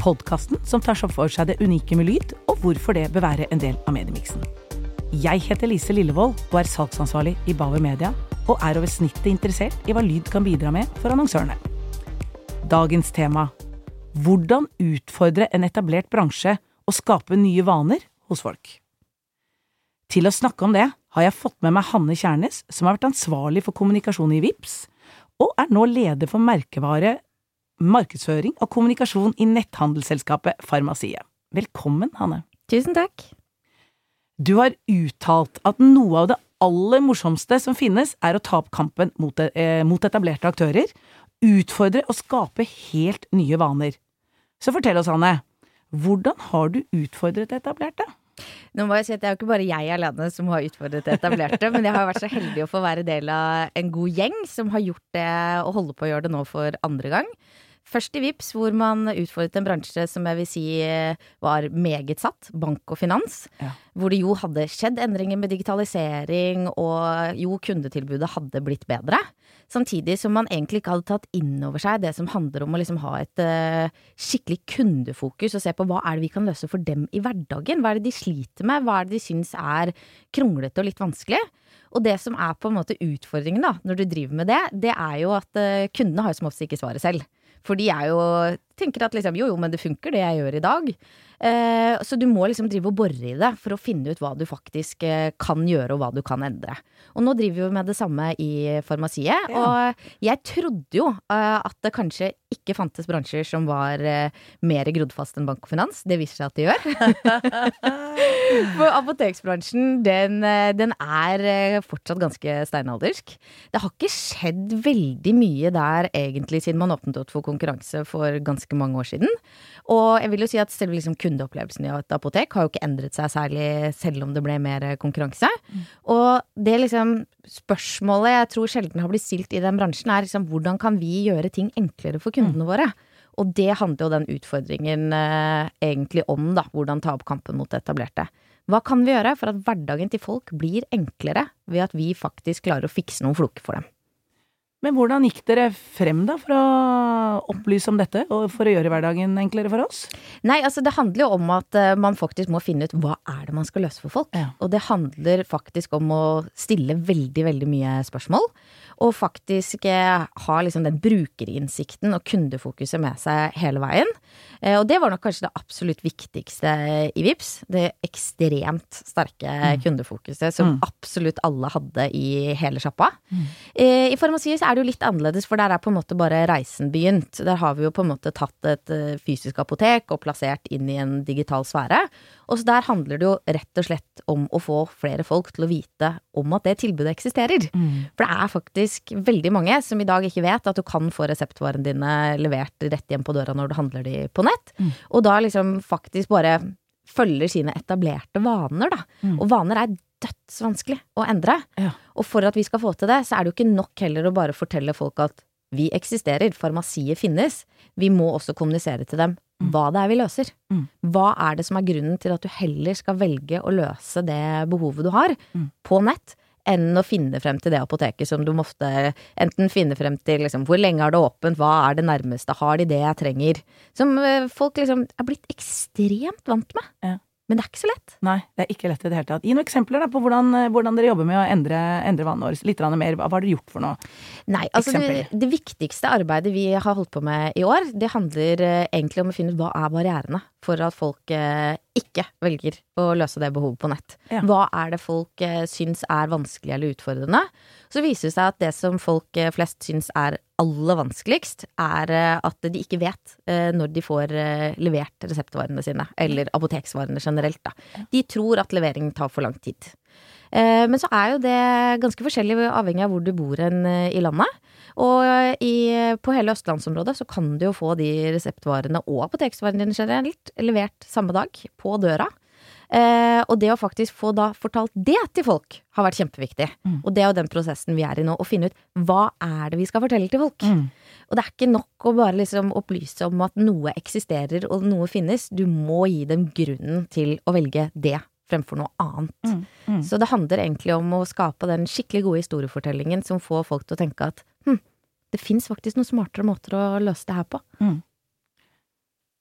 Podkasten som tar for seg det unike med lyd, og hvorfor det bør være en del av mediemiksen. Jeg heter Lise Lillevold og er salgsansvarlig i Bauer Media, og er over snittet interessert i hva lyd kan bidra med for annonsørene. Dagens tema hvordan utfordre en etablert bransje og skape nye vaner hos folk. Til å snakke om det har jeg fått med meg Hanne Kjærnes, som har vært ansvarlig for kommunikasjon i VIPS, og er nå leder for merkevare, markedsføring og kommunikasjon i netthandelsselskapet Farmasiet. Velkommen, Hanne. Tusen takk. Du har uttalt at noe av det aller morsomste som finnes, er å ta opp kampen mot, eh, mot etablerte aktører, utfordre og skape helt nye vaner. Så fortell oss, Hanne, hvordan har du utfordret etablerte? Nå må jeg si at Det er jo ikke bare jeg alene som har utfordret det etablerte, men jeg har vært så heldig å få være del av en god gjeng som har gjort det og holder på å gjøre det nå for andre gang. Først i VIPS, hvor man utfordret en bransje som jeg vil si var meget satt, bank og finans. Ja. Hvor det jo hadde skjedd endringer med digitalisering, og jo kundetilbudet hadde blitt bedre. Samtidig som man egentlig ikke hadde tatt inn over seg det som handler om å liksom ha et uh, skikkelig kundefokus, og se på hva er det vi kan løse for dem i hverdagen. Hva er det de sliter med, hva er det de syns er kronglete og litt vanskelig. Og det som er på en måte utfordringen da, når du driver med det, det er jo at uh, kundene har som oftest ikke svaret selv. For de er jo tenker at liksom jo jo, men det funker det jeg gjør i dag. Eh, så du må liksom drive og bore i det for å finne ut hva du faktisk eh, kan gjøre og hva du kan endre. Og nå driver vi med det samme i farmasiet. Ja. Og jeg trodde jo eh, at det kanskje ikke fantes bransjer som var eh, mer grodd fast enn bank og finans. Det viser seg at det gjør. For apoteksbransjen, den, den er fortsatt ganske steinaldersk. Det har ikke skjedd veldig mye der egentlig siden man åpnet opp for konkurranse for ganske mange år siden. Og jeg vil jo si at selve liksom kundeopplevelsen i et apotek har jo ikke endret seg særlig selv om det ble mer konkurranse. Og det liksom spørsmålet jeg tror sjelden har blitt stilt i den bransjen, er liksom hvordan kan vi gjøre ting enklere for kundene våre? Og det handler jo den utfordringen eh, egentlig om, da. Hvordan ta opp kampen mot det etablerte. Hva kan vi gjøre for at hverdagen til folk blir enklere ved at vi faktisk klarer å fikse noen floker for dem? Men hvordan gikk dere frem da for å opplyse om dette, og for å gjøre hverdagen enklere for oss? Nei, altså det handler jo om at eh, man faktisk må finne ut hva er det man skal løse for folk. Ja. Og det handler faktisk om å stille veldig, veldig mye spørsmål. Og faktisk eh, ha liksom den brukerinnsikten og kundefokuset med seg hele veien. Eh, og det var nok kanskje det absolutt viktigste i VIPS. Det ekstremt sterke kundefokuset som Mm. absolutt alle hadde i hele sjappa. Mm. I farmasi så er det jo litt annerledes, for der er på en måte bare reisen begynt. Der har vi jo på en måte tatt et eh, fysisk apotek og plassert inn i en digital sfære. Og så der handler det jo rett og slett om å få flere folk til å vite om at det tilbudet eksisterer. For det er faktisk veldig mange som i dag ikke vet at du kan få reseptvarene dine levert rett hjem på døra når du handler de på nett. Og da liksom faktisk bare følger sine etablerte vaner, da. Og vaner er dødsvanskelig å endre. Ja. Og for at vi skal få til det, så er det jo ikke nok heller å bare fortelle folk at vi eksisterer, farmasiet finnes. Vi må også kommunisere til dem hva det er vi løser. Mm. Hva er det som er grunnen til at du heller skal velge å løse det behovet du har Mm. på nett, enn å finne frem til det apoteket som du måtte ofte enten finne frem til liksom, hvor lenge er det åpent, hva er det nærmeste, har de det jeg trenger? Som eh, folk liksom er blitt ekstremt vant med. Ja. Men det er ikke så lett. Nei, det er ikke lett i det hele tatt. Gi noen eksempler da på hvordan, eh, hvordan dere jobber med å endre, endre vanene våre. Litt mer. Hva har dere gjort for noe? Nei, altså det, det viktigste arbeidet vi har holdt på med i år, det handler eh, egentlig om å finne ut hva er barrierene for at folk eh, ikke velger å løse det behovet på nett. Ja. Hva er det folk eh, syns er vanskelig eller utfordrende? Så viser det seg at det som folk eh, flest syns er aller vanskeligst, er eh, at de ikke vet når de får levert reseptvarene sine, eller apoteksvarene generelt, da. De tror at levering tar for lang tid. Eh, men så er jo det ganske forskjellig avhengig av hvor du bor hen eh, i landet. Og i, på hele østlandsområdet så kan du jo få de reseptvarene og apoteksvarene dine generelt levert samme dag på døra. Eh, og det å faktisk få da fortalt det til folk, har vært kjempeviktig. Mm. Og det er jo den prosessen vi er i nå, å finne ut hva er det vi skal fortelle til folk. Mm. Og det er ikke nok å bare liksom opplyse om at noe eksisterer og noe finnes. Du må gi dem grunnen til å velge det fremfor noe annet. Mm. Mm. Så det handler egentlig om å skape den skikkelig gode historiefortellingen som får folk til å tenke at hm, det fins faktisk noen smartere måter å løse det her på.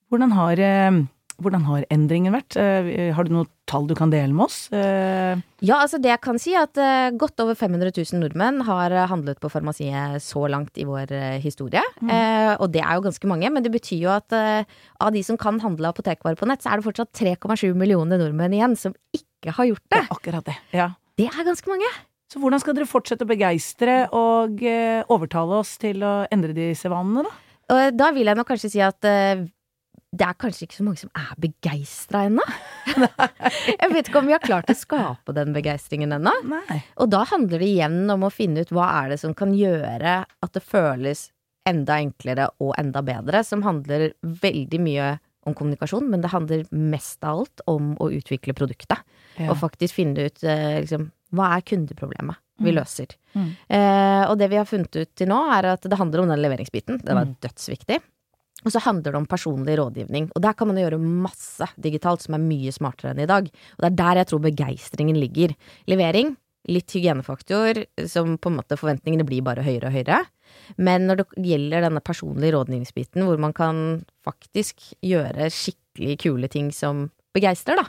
Hvordan har, eh, hvordan har endringen vært? Eh, Har du noe tall du kan dele med oss? Eh, Ja, altså det jeg kan si er at eh, godt over 500 000 nordmenn har handlet på farmasiet så langt i vår historie. Eh, og det er jo ganske mange, men det betyr jo at eh, av de som kan handle apotekvarer på nett, så er det fortsatt 3,7 millioner nordmenn igjen som ikke har gjort det. Akkurat det. Ja. Det er ganske mange. Så hvordan skal dere fortsette å begeistre og eh, overtale oss til å endre disse vanene, da? Da vil jeg nok kanskje si at det er kanskje ikke så mange som er begeistra ennå. jeg vet ikke om vi har klart å skape den begeistringen ennå. Og da handler det igjen om å finne ut hva er det som kan gjøre at det føles enda enklere og enda bedre, som handler veldig mye om kommunikasjon, men det handler mest av alt om å utvikle produktet. Ja. Og faktisk finne ut eh, liksom, hva er kundeproblemet vi Mm. løser. Mm. Eh, og det vi har funnet ut til nå, er at det handler om den leveringsbiten. Det var Mm. dødsviktig. Og så handler det om personlig rådgivning. Og der kan man gjøre masse digitalt som er mye smartere enn i dag. Og det er der jeg tror begeistringen ligger. Levering, litt hygienefaktor, som på en måte forventningene blir bare høyere og høyere. Men når det gjelder denne personlige rådgivningsbiten, hvor man kan faktisk gjøre skikkelig kule ting som begeistrer, da.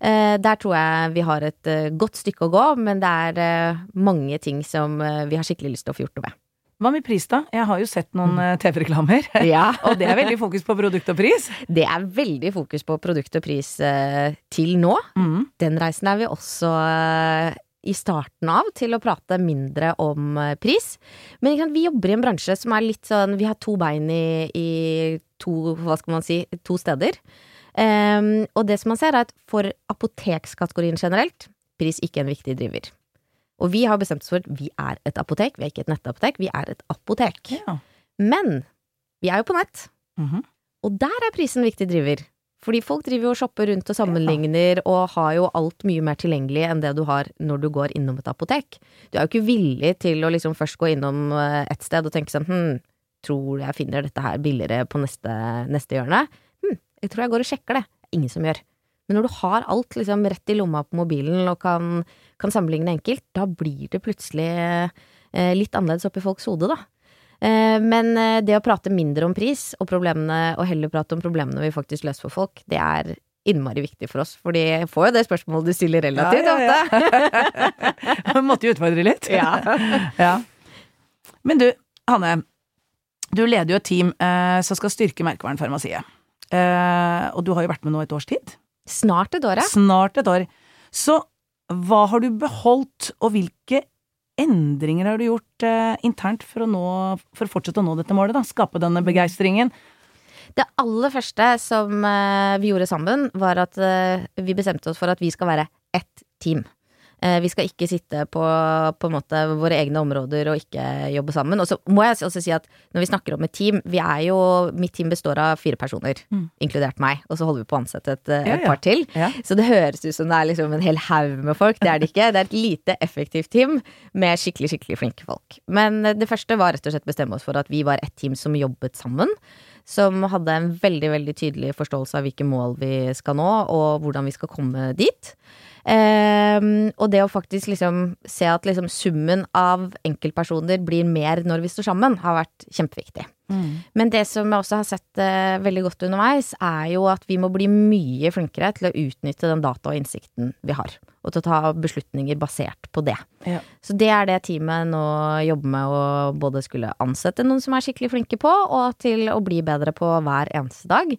Eh, der tror jeg vi har et eh, godt stykke å gå, men det er eh, mange ting som vi har skikkelig lyst til å få gjort noe med. Hva med pris, da? Jeg har jo sett noen eh, TV-reklamer. Ja. og det er veldig fokus på produkt og pris. Det er veldig fokus på produkt og pris eh, til nå. Mm. Den reisen er vi også eh, i starten av, til å prate mindre om eh, pris. Men vi jobber i en bransje som er litt sånn Vi har to bein i, i to, hva skal man si, to steder. Um, og det som man ser, er at for apotekskategorien generelt, pris ikke en viktig driver. Og vi har bestemt oss for at vi er et apotek, vi er ikke et nettapotek, vi er et apotek. Ja. Men vi er jo på nett. Mhm. Og der er prisen viktig driver. Fordi folk driver jo og shopper rundt og sammenligner og har jo alt mye mer tilgjengelig enn det du har når du går innom et apotek. Du er jo ikke villig til å liksom først gå innom eh, et sted og tenke sånn hm, tror jeg finner dette her billigere på neste, neste hjørne. Hm, jeg tror jeg går og sjekker det. Ingen som gjør. Men når du har alt liksom rett i lomma på mobilen og kan, kan sammenligne enkelt, da blir det plutselig eh, litt annerledes oppi folks hode, da. Eh, Men eh, det å prate mindre om pris og problemene, og heller prate om problemene vi faktisk løser for folk, det er innmari viktig for oss. For de får jo det spørsmålet du stiller relativt Ja, ja, ofte. Måtte jo utfordre litt. Ja. Ja. Men du, Hanne. Du leder jo et team eh, som skal styrke merkevarenfarmasiet. Eh, og du har jo vært med nå et års tid. Snart et år, ja. Snart et år. Så hva har du beholdt, og hvilke endringer har du gjort eh, internt for å, nå, for å fortsette å nå dette målet? da? Skape denne begeistringen? Det aller første som eh, vi gjorde sammen, var at eh, vi bestemte oss for at vi skal være ett team. Eh, vi skal ikke sitte på, på våre egne områder og ikke jobbe sammen. Og så må jeg også si at når vi snakker om et team, vi er jo Mitt team består av fire personer, Mm. inkludert meg. Og så holder vi på å ansette et, eh, Ja, ja. par til. Ja. Så det høres ut som det er liksom en hel haug med folk. Det er det ikke. Det er et lite effektivt team med skikkelig, skikkelig flinke folk. Men eh, det første var rett og slett bestemme oss for at vi var et team som jobbet sammen. Som hadde en veldig, veldig tydelig forståelse av hvilke mål vi skal nå, og hvordan vi skal komme dit. Ehm, og det å faktisk liksom se at liksom summen av enkeltpersoner blir mer når vi står sammen, har vært kjempeviktig. Men det som jeg også har sett uh, veldig godt underveis, er jo at vi må bli mye flinkere til å utnytte den data og innsikten vi har. Og til å ta beslutninger basert på det. Ja. Så det er det teamet nå jobber med å både skulle ansette noen som er skikkelig flinke på, og til å bli bedre på hver eneste dag.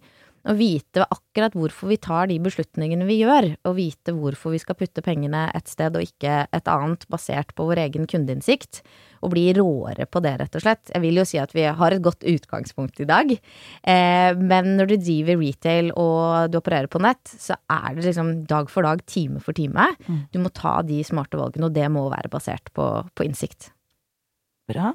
Og vite akkurat hvorfor vi tar de beslutningene vi gjør, og vite hvorfor vi skal putte pengene et sted og ikke et annet, basert på vår egen kundeinnsikt. og bli råere på det, rett og slett. Jeg vil jo si at vi har et godt utgangspunkt i dag, eh, men når du driver retail og du opererer på nett, så er det liksom dag for dag, time for time. Mm. Du må ta de smarte valgene, og det må være basert på, på innsikt. Bra.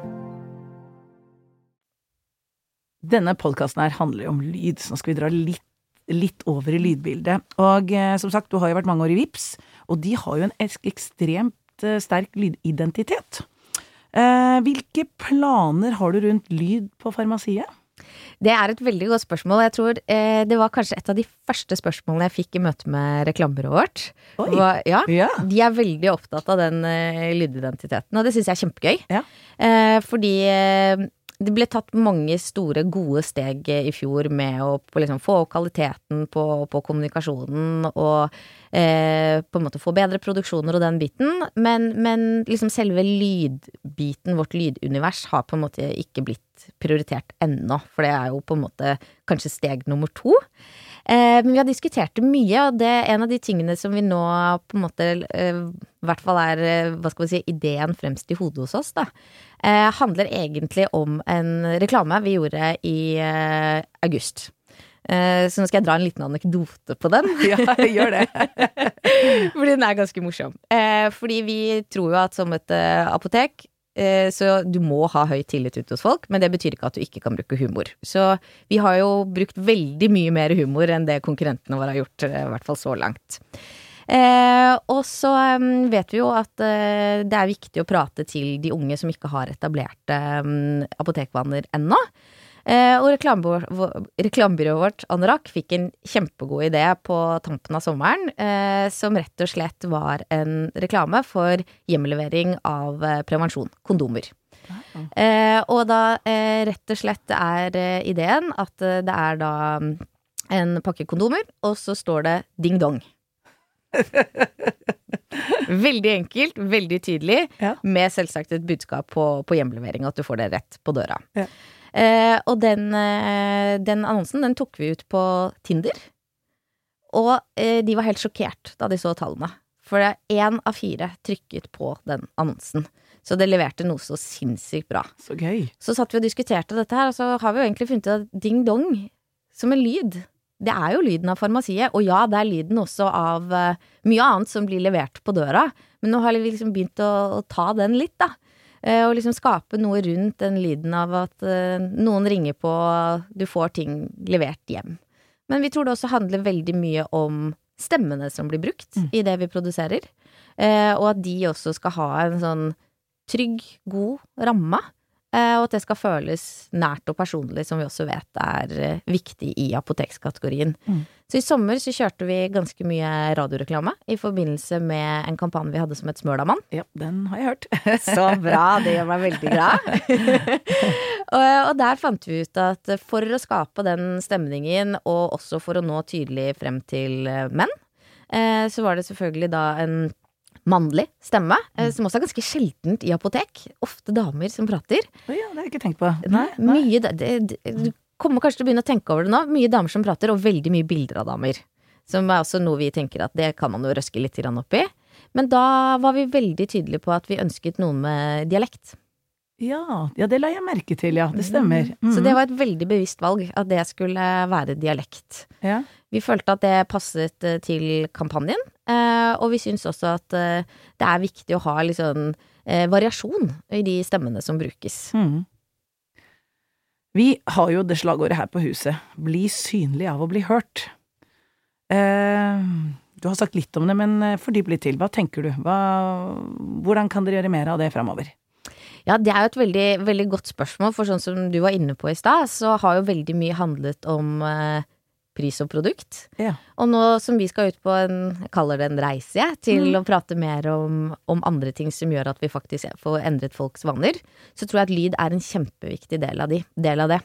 Denne podkasten her handler jo om lyd, så nå skal vi dra litt, litt over i lydbildet. Og eh, som sagt, du har jo vært mange år i VIPS, og de har jo en ek ekstremt eh, sterk lydidentitet. Eh, hvilke planer har du rundt lyd på farmasiet? Det er et veldig godt spørsmål. Jeg tror eh, det var kanskje et av de første spørsmålene jeg fikk i møte med reklamebyrået vårt. Var, ja, Ja. De er veldig opptatt av den eh, lydidentiteten, og det syns jeg er kjempegøy. Ja. Eh, fordi eh, det ble tatt mange store, gode steg eh, i fjor med å liksom, få opp kvaliteten på, på kommunikasjonen og eh, på en måte få bedre produksjoner og den biten. Men, men liksom selve lydbiten, vårt lydunivers, har på en måte ikke blitt prioritert ennå. For det er jo på en måte kanskje steg nummer to. Eh, men vi har diskutert det mye, og det er en av de tingene som vi nå på en måte eh, I hvert fall er, eh, hva skal vi si, ideen fremst i hodet hos oss, da. Eh, handler egentlig om en reklame vi gjorde i august. Så nå skal jeg dra en liten anekdote på den. Ja, gjør det. fordi den er ganske morsom. Fordi vi tror jo at som et apotek så du må ha høy tillit ute hos folk, men det betyr ikke at du ikke kan bruke humor. Så vi har jo brukt veldig mye mer humor enn det konkurrentene våre har gjort, eh, i hvert fall så langt. Eh, og så eh, vet vi jo at eh, det er viktig å prate til de unge som ikke har etablerte eh, apotekvaner ennå. Eh, og reklamebyrået vår- vårt, Anorak, fikk en kjempegod idé på tampen av sommeren, eh, som rett og slett var en reklame for hjemlevering av eh, prevensjon, kondomer. Ja. og da rett og slett er ideen at det er da mm, en pakke kondomer, og så står det ding dong. veldig enkelt, veldig tydelig, Ja. med selvsagt et budskap på, på hjemlevering, at du får det rett på døra. Ja. Eh, og den, eh, den annonsen den tok vi ut på Tinder. Og eh, de var helt sjokkert da de så tallene. For det er én av fire trykket på den annonsen. Så det leverte noe så sinnssykt bra. Så gøy. Så satt vi og diskuterte dette her, og så har vi jo egentlig funnet ut at ding dong som en lyd, det er jo lyden av farmasiet. Og ja, det er lyden også av eh, mye annet som blir levert på døra. Men nå har vi liksom begynt å, å ta den litt, da. Eh, og liksom skape noe rundt den lyden av at eh, noen ringer på, du får ting levert hjem. Men vi tror det også handler veldig mye om stemmene som blir brukt i det vi produserer. Eh, og at de også skal ha en sånn trygg, god ramme. Eh, og at det skal føles nært og personlig, som vi også vet er eh, viktig i apotekskategorien. Mm. Så i sommer så kjørte vi ganske mye radioreklame i forbindelse med en kampanje vi hadde som het smølamann. Ja, den har jeg hørt. Så bra, det gjør meg veldig glad. og, og der fant vi ut at for å skape den stemningen, og også for å nå tydelig frem til menn, eh, så var det selvfølgelig da en mannlig stemme, eh, som også er ganske sjeldent i apotek. Ofte damer som prater. Oh ja, det har jeg ikke tenkt på. Nei, mye det, det, Du kommer kanskje til å begynne å tenke over det nå. Mye damer som prater, og veldig mye bilder av damer. Som er også noe vi tenker at det kan man jo røske litt opp i. Men da var vi veldig tydelige på at vi ønsket noen med dialekt. Ja, ja, det la jeg merke til, ja. Det stemmer. Så Mhm. det var et veldig bevisst valg, at det skulle være dialekt. ja. Vi følte at det passet eh, til kampanjen, eh, og vi syns også at eh, det er viktig å ha litt sånn variasjon i de stemmene som brukes. Mm. Vi har jo det slagordet her på huset, bli synlig av å bli hørt. Du har sagt litt om det, men fordyp litt til. Hva tenker du? Hva, hvordan kan dere gjøre mer av det framover? Ja, det er jo et veldig, veldig godt spørsmål, for sånn som du var inne på i stad, så har jo veldig mye handlet om eh, pris og produkt. Ja. Og nå som vi skal ut på en, jeg kaller det en reise, jeg, til Mm. å prate mer om, om andre ting som gjør at vi faktisk får endret folks vaner, så tror jeg at lyd er en kjempeviktig del av, de, del av det.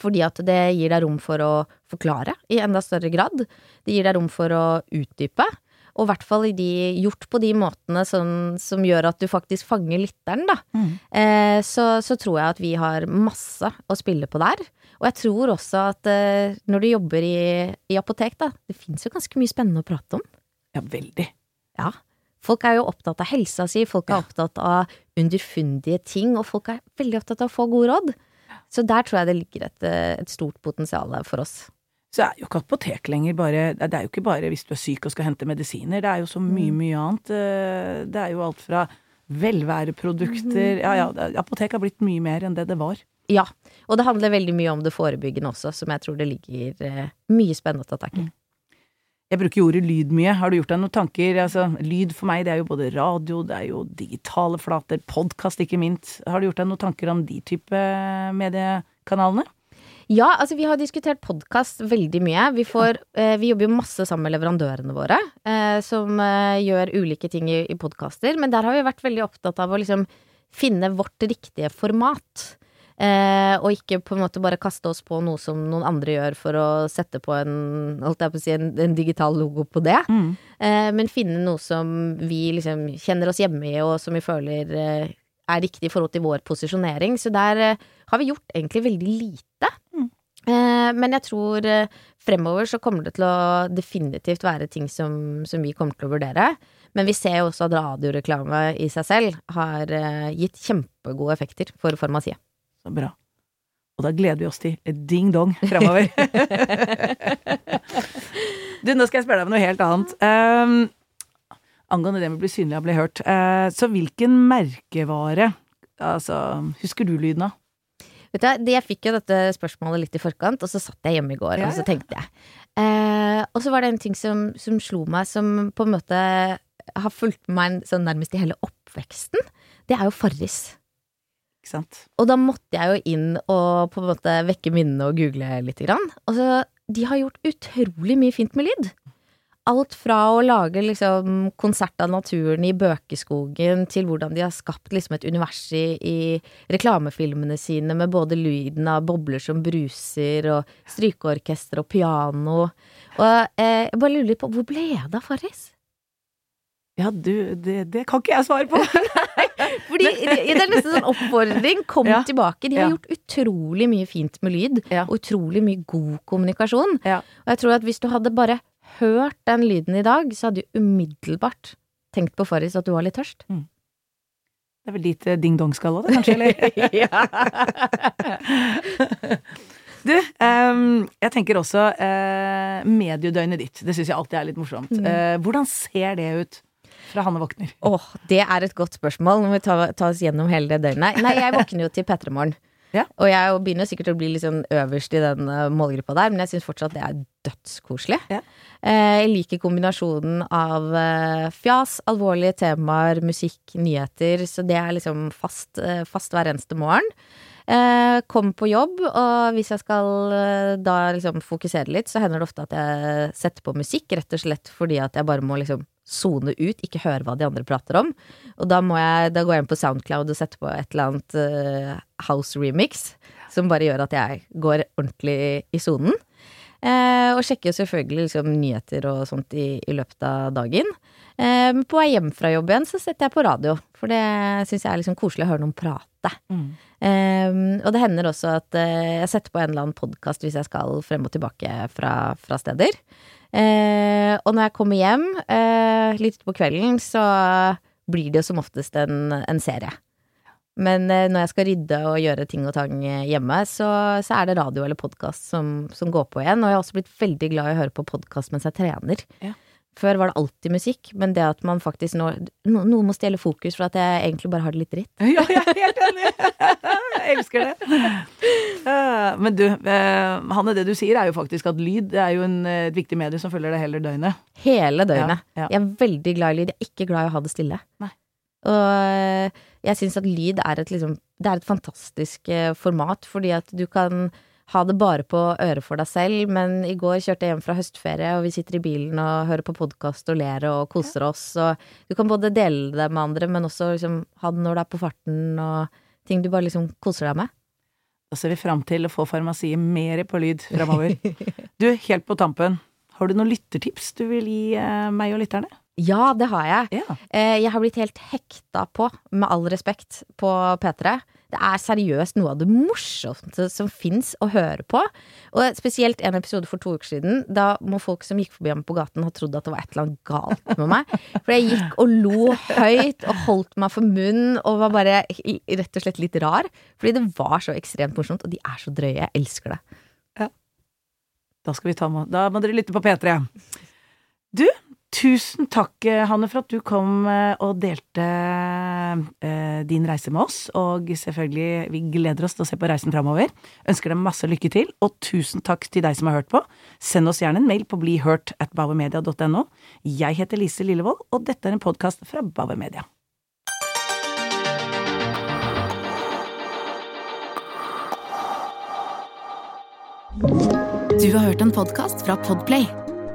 Fordi at det gir deg rom for å forklare i enda større grad. Det gir deg rom for å utdype. Og i hvert fall i de, gjort på de måtene som, som gjør at du faktisk fanger lytteren, da. Mm. Eh, så, så tror jeg at vi har masse å spille på der. Og jeg tror også at eh, når du jobber i, i apotek, da, det fins jo ganske mye spennende å prate om. Ja, veldig. Ja. Folk er jo opptatt av helsa si, folk er opptatt av underfundige ting, og folk er veldig opptatt av å få gode råd. Så der tror jeg det ligger et, eh, et stort potensial for oss. Så er jo ikke apotek lenger bare Det er jo ikke bare hvis du er syk og skal hente medisiner, det er jo så mye, mye annet. Eh, Det er jo alt fra velværeprodukter Ja ja, apotek har blitt mye mer enn det det var. Ja, og det handler veldig mye om det forebyggende også, som jeg tror det ligger eh, mye spennende å ta tak i. Jeg bruker jo ordet lyd mye. Har du gjort deg noen tanker? Altså, lyd for meg, det er jo både radio, det er jo digitale flater, podkast ikke minst. Har du gjort deg noen tanker om de type mediekanalene? Ja, altså vi har diskutert podkast veldig mye. Vi, får, eh, vi jobber jo masse sammen med leverandørene våre, eh, som eh, gjør ulike ting i, i podkaster. Men der har vi vært veldig opptatt av å liksom finne vårt riktige format. Eh, og ikke på en måte bare kaste oss på noe som noen andre gjør for å sette på en, holdt jeg på å si, en, en digital logo på det. Eh, men finne noe som vi liksom kjenner oss hjemme i, og som vi føler eh, er riktig i forhold til vår posisjonering. Så der har vi gjort egentlig veldig lite. Eh, men jeg tror eh, fremover så kommer det til å definitivt være ting som, som vi kommer til å vurdere. Men vi ser jo også at radioreklame i seg selv har eh, gitt kjempegode effekter for farmasiet. Så bra. Og da gleder vi oss til ding-dong fremover. du, nå skal jeg spørre deg om noe helt annet. Um, angående det med å bli synlig og bli hørt. Uh, så hvilken merkevare Altså, husker du lyden av? Vet du, Jeg fikk jo dette spørsmålet litt i forkant, og så satt jeg hjemme i går, Ja, og så tenkte jeg. Eh, og så var det en ting som, som slo meg, som på en måte har fulgt meg sånn nærmest i hele oppveksten. Det er jo Farris. Ikke sant? Og da måtte jeg jo inn og på en måte vekke minnene og google lite grann. Og så, de har gjort utrolig mye fint med lyd. Alt fra å lage liksom konsert av naturen i Bøkeskogen, til hvordan de har skapt liksom et univers i, i reklamefilmene sine med både lyden av bobler som bruser, og strykeorkester og piano. Og eh, jeg bare lurer litt på, hvor ble det av Farris? Ja, du, det, det kan ikke jeg svare på. Nei, Fordi det er nesten sånn oppfordring. Kom Ja. tilbake. De har Ja. gjort utrolig mye fint med lyd, Ja. og utrolig mye god kommunikasjon. Og jeg tror at hvis du hadde bare hørt den lyden i dag, så hadde du umiddelbart tenkt på Farris at du var litt tørst. Det er vel dit eh, ding-dong skal òg, det, kanskje? Eller? Du, um, jeg tenker også uh, mediedøgnet ditt. Det syns jeg alltid er litt morsomt. Uh, hvordan ser det ut fra Hanne våkner? Åh, det er et godt spørsmål. Nå må vi ta, ta oss gjennom hele det døgnet. Nei, jeg våkner jo til P3 Morgen. Ja. Og jeg begynner sikkert å bli litt sånn øverst i den eh, målgruppa der, men jeg syns fortsatt det er dødskoselig. Ja. Eh, jeg liker kombinasjonen av eh, fjas, alvorlige temaer, musikk, nyheter, så det er liksom fast, fast hver eneste morgen. Kom på jobb, og hvis jeg skal da liksom fokusere litt, så hender det ofte at jeg setter på musikk, rett og slett fordi at jeg bare må liksom sone ut, ikke høre hva de andre prater om. Og da, må jeg, da går jeg inn på Soundcloud og setter på et eller annet uh, house remix, som bare gjør at jeg går ordentlig i sonen. Eh, og sjekker selvfølgelig liksom nyheter og sånt i, i løpet av dagen. Eh, men på vei hjem fra jobb igjen så setter jeg på radio, for det syns jeg er liksom koselig å høre noen prate. Eh, og det hender også at eh, jeg setter på en eller annen podkast hvis jeg skal frem og tilbake fra, fra steder. Eh, og når jeg kommer hjem eh, litt på kvelden, så blir det jo som oftest en, en serie. Men eh, når jeg skal rydde og gjøre ting og tang hjemme, så, så er det radio eller podkast som, som går på igjen. Og jeg har også blitt veldig glad i å høre på podkast mens jeg trener. Ja. Før var det alltid musikk, men det at man faktisk nå no, Noe må stjele fokus for at jeg egentlig bare har det litt dritt. Ja, jeg er helt enig! Jeg elsker det. Eh, Men du, eh, Hanne, det du sier er jo faktisk at lyd det er jo en, eh, et viktig medie som følger deg hele døgnet. Hele døgnet. Ja, ja. Jeg er veldig glad i lyd. Jeg er ikke glad i å ha det stille. Nei. Og jeg syns at lyd er et liksom Det er et fantastisk format, fordi at du kan ha det bare på øret for deg selv, men i går kjørte jeg hjem fra høstferie, og vi sitter i bilen og hører på podkast og ler og koser oss, og du kan både dele det med andre, men også liksom ha det når du er på farten og ting du bare liksom koser deg med. Da ser vi fram til å få farmasiet mer på lyd framover. Du, helt på tampen, har du noen lyttertips du vil gi eh, meg og lytterne? Ja, det har jeg. Ja. Eh, jeg har blitt helt hekta på, med all respekt, på P3. Det er seriøst noe av det morsomste som fins å høre på. Og spesielt en episode for to uker siden. Da må folk som gikk forbi ham på gaten, ha trodd at det var et eller annet galt med meg. For jeg gikk og lo høyt og holdt meg for munnen og var bare rett og slett litt rar. Fordi det var så ekstremt morsomt, og de er så drøye. Jeg elsker det. Da skal vi ta Da må dere lytte på P3. Du, tusen takk, Hanne, for at du kom eh, og delte eh, din reise med oss. Og selvfølgelig, vi gleder oss til å se på reisen framover. Ønsker deg masse lykke til, og tusen takk til deg som har hørt på. Send oss gjerne en mail på blihørt at bavemedia.no. Jeg heter Lise Lillevold, og dette er en podkast fra Bauer Media. Du har hørt en podkast fra Podplay.